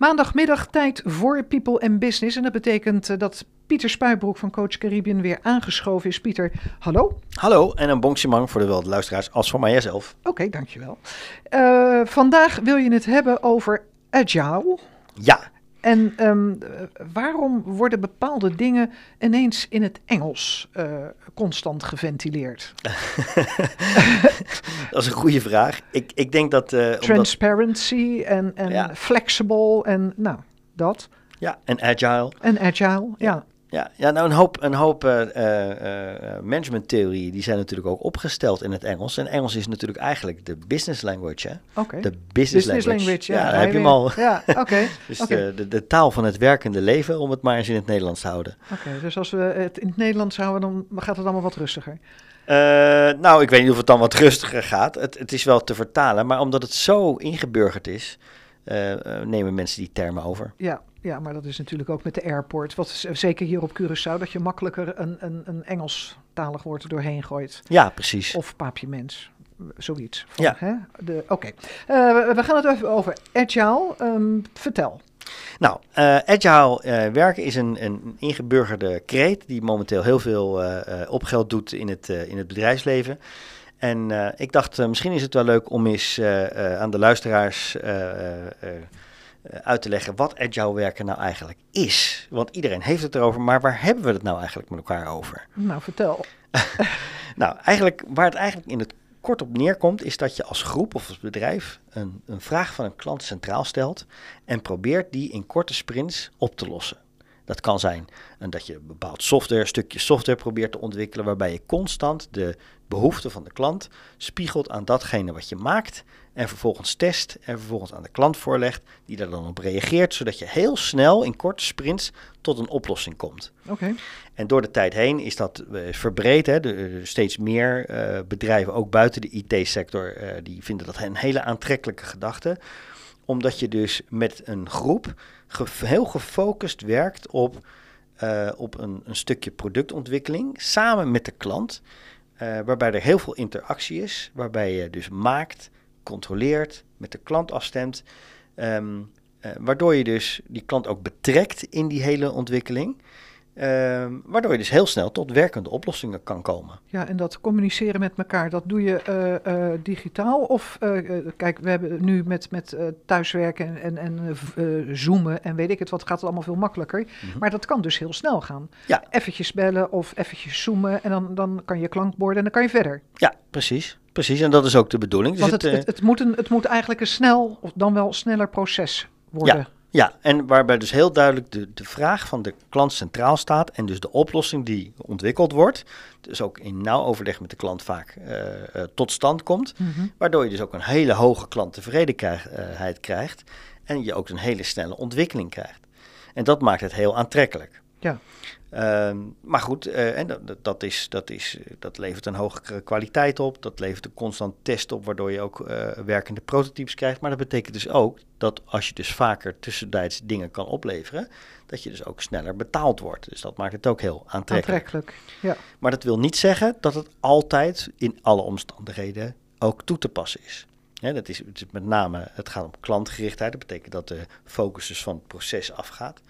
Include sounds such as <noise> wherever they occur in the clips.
Maandagmiddag tijd voor People and Business. En dat betekent eh, dat Pieter Spuibroek van Coach Caribbean weer aangeschoven is. Pieter, hallo. Hallo en een bonksimang voor de luisteraars als voor mijzelf. Oké, dankjewel. Uh, vandaag wil je het hebben over agile. Ja. En um, waarom worden bepaalde dingen ineens in het Engels uh, constant geventileerd? <laughs> dat is een goede vraag. Ik, ik denk dat. Uh, Transparency omdat... en, en ja. flexible en nou, dat. Ja, en agile. En agile, ja. ja. Ja, ja nou een hoop, een hoop uh, uh, managementtheorieën die zijn natuurlijk ook opgesteld in het Engels. En Engels is natuurlijk eigenlijk de business language. Hè? De business, business language. language. ja, daar heb je hem al. Ja, oké. <laughs> dus okay. de, de, de, taal van het werkende leven, om het maar eens in het Nederlands te houden. Oké, dus als we het in het Nederlands houden, dan gaat het allemaal wat rustiger. Uh, nou, ik weet niet of het dan wat rustiger gaat. Het, het is wel te vertalen, maar omdat het zo ingeburgerd is, nemen mensen die termen over. Ja, ja, maar dat is natuurlijk ook met de airport. Wat zeker hier op Curaçao, dat je makkelijker een, een, een Engelstalig woord er doorheen gooit. Ja, precies. Of papiemens, zoiets. Van, ja. Oké, okay. uh, we gaan het even over agile. Um, vertel. Nou, uh, agile uh, werken is een, een ingeburgerde kreet die momenteel heel veel opgeld doet in het, in het bedrijfsleven. En ik dacht, misschien is het wel leuk om eens aan de luisteraars uit te leggen wat agile werken nou eigenlijk is. Want iedereen heeft het erover, maar waar hebben we het nou eigenlijk met elkaar over? Nou, vertel. <laughs> nou, eigenlijk, waar het eigenlijk in het kort op neerkomt, is dat je als groep of als bedrijf een, een vraag van een klant centraal stelt en probeert die in korte sprints op te lossen. Dat kan zijn dat je een bepaald software, stukje software probeert te ontwikkelen, waarbij je constant de behoeften van de klant spiegelt aan datgene wat je maakt en vervolgens test en vervolgens aan de klant voorlegt, die daar dan op reageert, zodat je heel snel in korte sprints tot een oplossing komt. Oké. En door de tijd heen is dat uh, verbreed. Hè. De, steeds meer uh, bedrijven, ook buiten de IT-sector, uh, die vinden dat een hele aantrekkelijke gedachte. Omdat je dus met een groep heel gefocust werkt op, op een, een stukje productontwikkeling samen met de klant. waarbij er heel veel interactie is, waarbij je dus maakt, controleert, met de klant afstemt. Uh, waardoor je dus die klant ook betrekt in die hele ontwikkeling. Uh, waardoor je dus heel snel tot werkende oplossingen kan komen. Ja, en dat communiceren met elkaar, dat doe je uh, uh, digitaal? Of, kijk, we hebben nu met, met thuiswerken en, en zoomen en weet ik het wat, gaat het allemaal veel makkelijker. Mm -hmm. Maar dat kan dus heel snel gaan. Ja. Eventjes bellen of eventjes zoomen en dan, dan kan je klankborden en dan kan je verder. Ja, precies. Precies, en dat is ook de bedoeling. Dus Want het, het, het, moet een, het moet eigenlijk een snel, of dan wel sneller proces worden. Ja, ja, en waarbij dus heel duidelijk de, de vraag van de klant centraal staat en dus de oplossing die ontwikkeld wordt, dus ook in nauw overleg met de klant vaak uh, uh, tot stand komt, mm -hmm. waardoor je dus ook een hele hoge klanttevredenheid krijgt en je ook een hele snelle ontwikkeling krijgt. En dat maakt het heel aantrekkelijk. Ja. Uh, maar goed, uh, en dat, dat, is, dat, is, dat levert een hogere kwaliteit op. Dat levert een constant test op, waardoor je ook uh, werkende prototypes krijgt. Maar dat betekent dus ook dat als je dus vaker tussentijds dingen kan opleveren, dat je dus ook sneller betaald wordt. Dus dat maakt het ook heel aantrekkelijk. Aantrekkelijk, ja. Maar dat wil niet zeggen dat het altijd in alle omstandigheden ook toe te passen is. Ja, dat is, het is met name, het gaat om klantgerichtheid. Dat betekent dat de focus dus van het proces afgaat.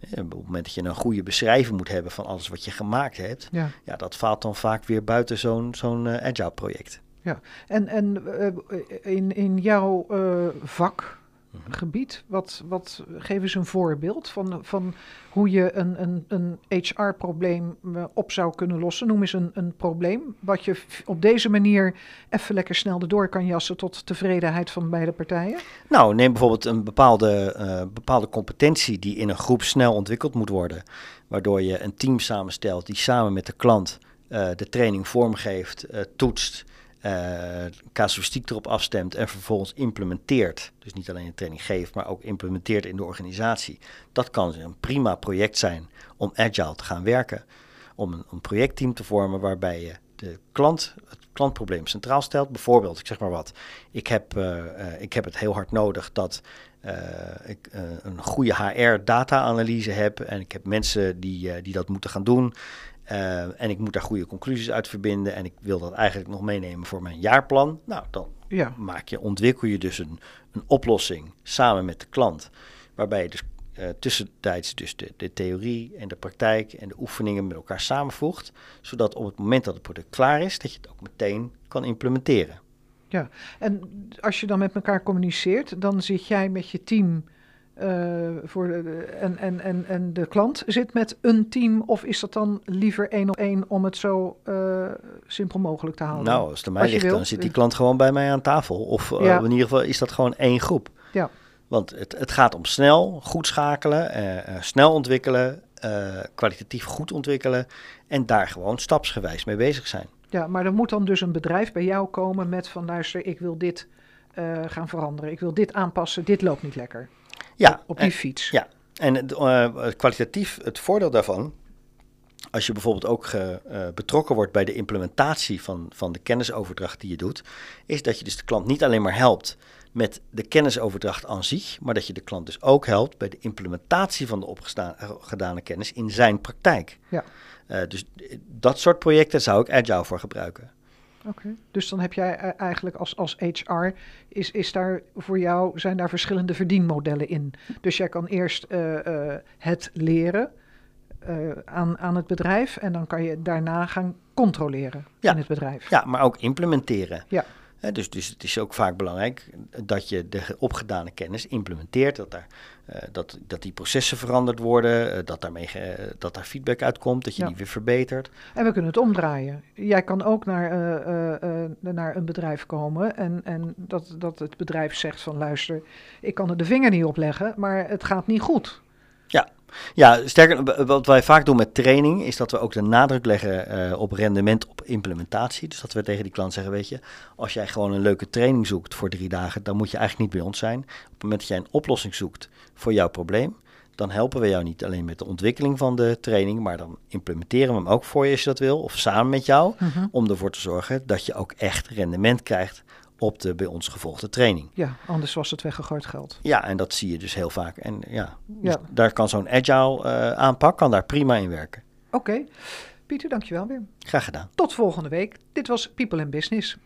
Op het moment dat je een goede beschrijving moet hebben van alles wat je gemaakt hebt, ja, ja dat valt dan vaak weer buiten zo'n zo'n uh, agile project. Ja, en, en uh, in, in jouw uh, vak, gebied. Wat, wat, geef eens een voorbeeld van, van hoe je een, een, een HR-probleem op zou kunnen lossen. Noem eens een, een probleem wat je op deze manier even lekker snel erdoor kan jassen tot tevredenheid van beide partijen. Nou, neem bijvoorbeeld een bepaalde, uh, bepaalde competentie die in een groep snel ontwikkeld moet worden. Waardoor je een team samenstelt die samen met de klant uh, de training vormgeeft, uh, toetst uh, casuïstiek erop afstemt en vervolgens implementeert. Dus niet alleen de training geeft, maar ook implementeert in de organisatie. Dat kan een prima project zijn om agile te gaan werken. Om een, een projectteam te vormen waarbij je de klant, het klantprobleem centraal stelt. Bijvoorbeeld, ik zeg maar wat, ik heb, uh, uh, ik heb het heel hard nodig dat ik een goede HR-data-analyse heb en ik heb mensen die, die dat moeten gaan doen. Uh, en ik moet daar goede conclusies uit verbinden. En ik wil dat eigenlijk nog meenemen voor mijn jaarplan. Nou, dan ja. maak je, ontwikkel je dus een, een oplossing samen met de klant. waarbij je dus uh, tussentijds dus de, de theorie en de praktijk en de oefeningen met elkaar samenvoegt, zodat op het moment dat het product klaar is, dat je het ook meteen kan implementeren. Ja, en als je dan met elkaar communiceert, dan zit jij met je team uh, voor de, en, en, en, en de klant zit met een team, of is dat dan liever één op één om het zo uh, simpel mogelijk te houden? Nou, als het mij ligt, dan zit die klant gewoon bij mij aan tafel. Of uh, ja. in ieder geval is dat gewoon één groep. Ja. Want het, het gaat om snel, goed schakelen, snel ontwikkelen, kwalitatief goed ontwikkelen en daar gewoon stapsgewijs mee bezig zijn. Ja, maar er moet dan dus een bedrijf bij jou komen met van luister, ik wil dit gaan veranderen, ik wil dit aanpassen, dit loopt niet lekker. Ja, op die fiets. Ja, en uh, kwalitatief het voordeel daarvan, als je bijvoorbeeld ook ge, uh, betrokken wordt bij de implementatie van, van de kennisoverdracht die je doet, is dat je dus de klant niet alleen maar helpt met de kennisoverdracht aan zich, maar dat je de klant dus ook helpt bij de implementatie van de opgedane kennis in zijn praktijk. Ja. Uh, dus dat soort projecten zou ik Agile voor gebruiken. Oké, dus dan heb jij e-, eigenlijk als, als HR, is, is daar voor jou, zijn daar verschillende verdienmodellen in. Dus jij kan eerst uh, uh, het leren uh, aan, aan het bedrijf en dan kan je daarna gaan controleren ja. in het bedrijf. Ja, maar ook implementeren. Ja dus, dus het is ook vaak belangrijk dat je de opgedane kennis implementeert, dat, daar, uh, dat, dat die processen veranderd worden, uh, dat, daarmee ge, dat daar feedback uitkomt, dat je ja. die weer verbetert. En we kunnen het omdraaien. Jij kan ook naar, naar een bedrijf komen en, en dat, dat het bedrijf zegt van luister, ik kan er de vinger niet op leggen, maar het gaat niet goed. Ja, ja, sterker, wat wij vaak doen met training is dat we ook de nadruk leggen uh, op rendement op implementatie. Dus dat we tegen die klant zeggen, weet je, als jij gewoon een leuke training zoekt voor drie dagen, dan moet je eigenlijk niet bij ons zijn. Op het moment dat jij een oplossing zoekt voor jouw probleem, dan helpen we jou niet alleen met de ontwikkeling van de training, maar dan implementeren we hem ook voor je als je dat wil, of samen met jou, -huh. om ervoor te zorgen dat je ook echt rendement krijgt op de bij ons gevolgde training. Ja, anders was het weggegooid geld. Ja, en dat zie je dus heel vaak. En ja, dus ja. daar kan zo'n agile uh, aanpak kan daar prima in werken. Oké. Okay. Pieter, dankjewel weer. Graag gedaan. Tot volgende week. Dit was People in Business.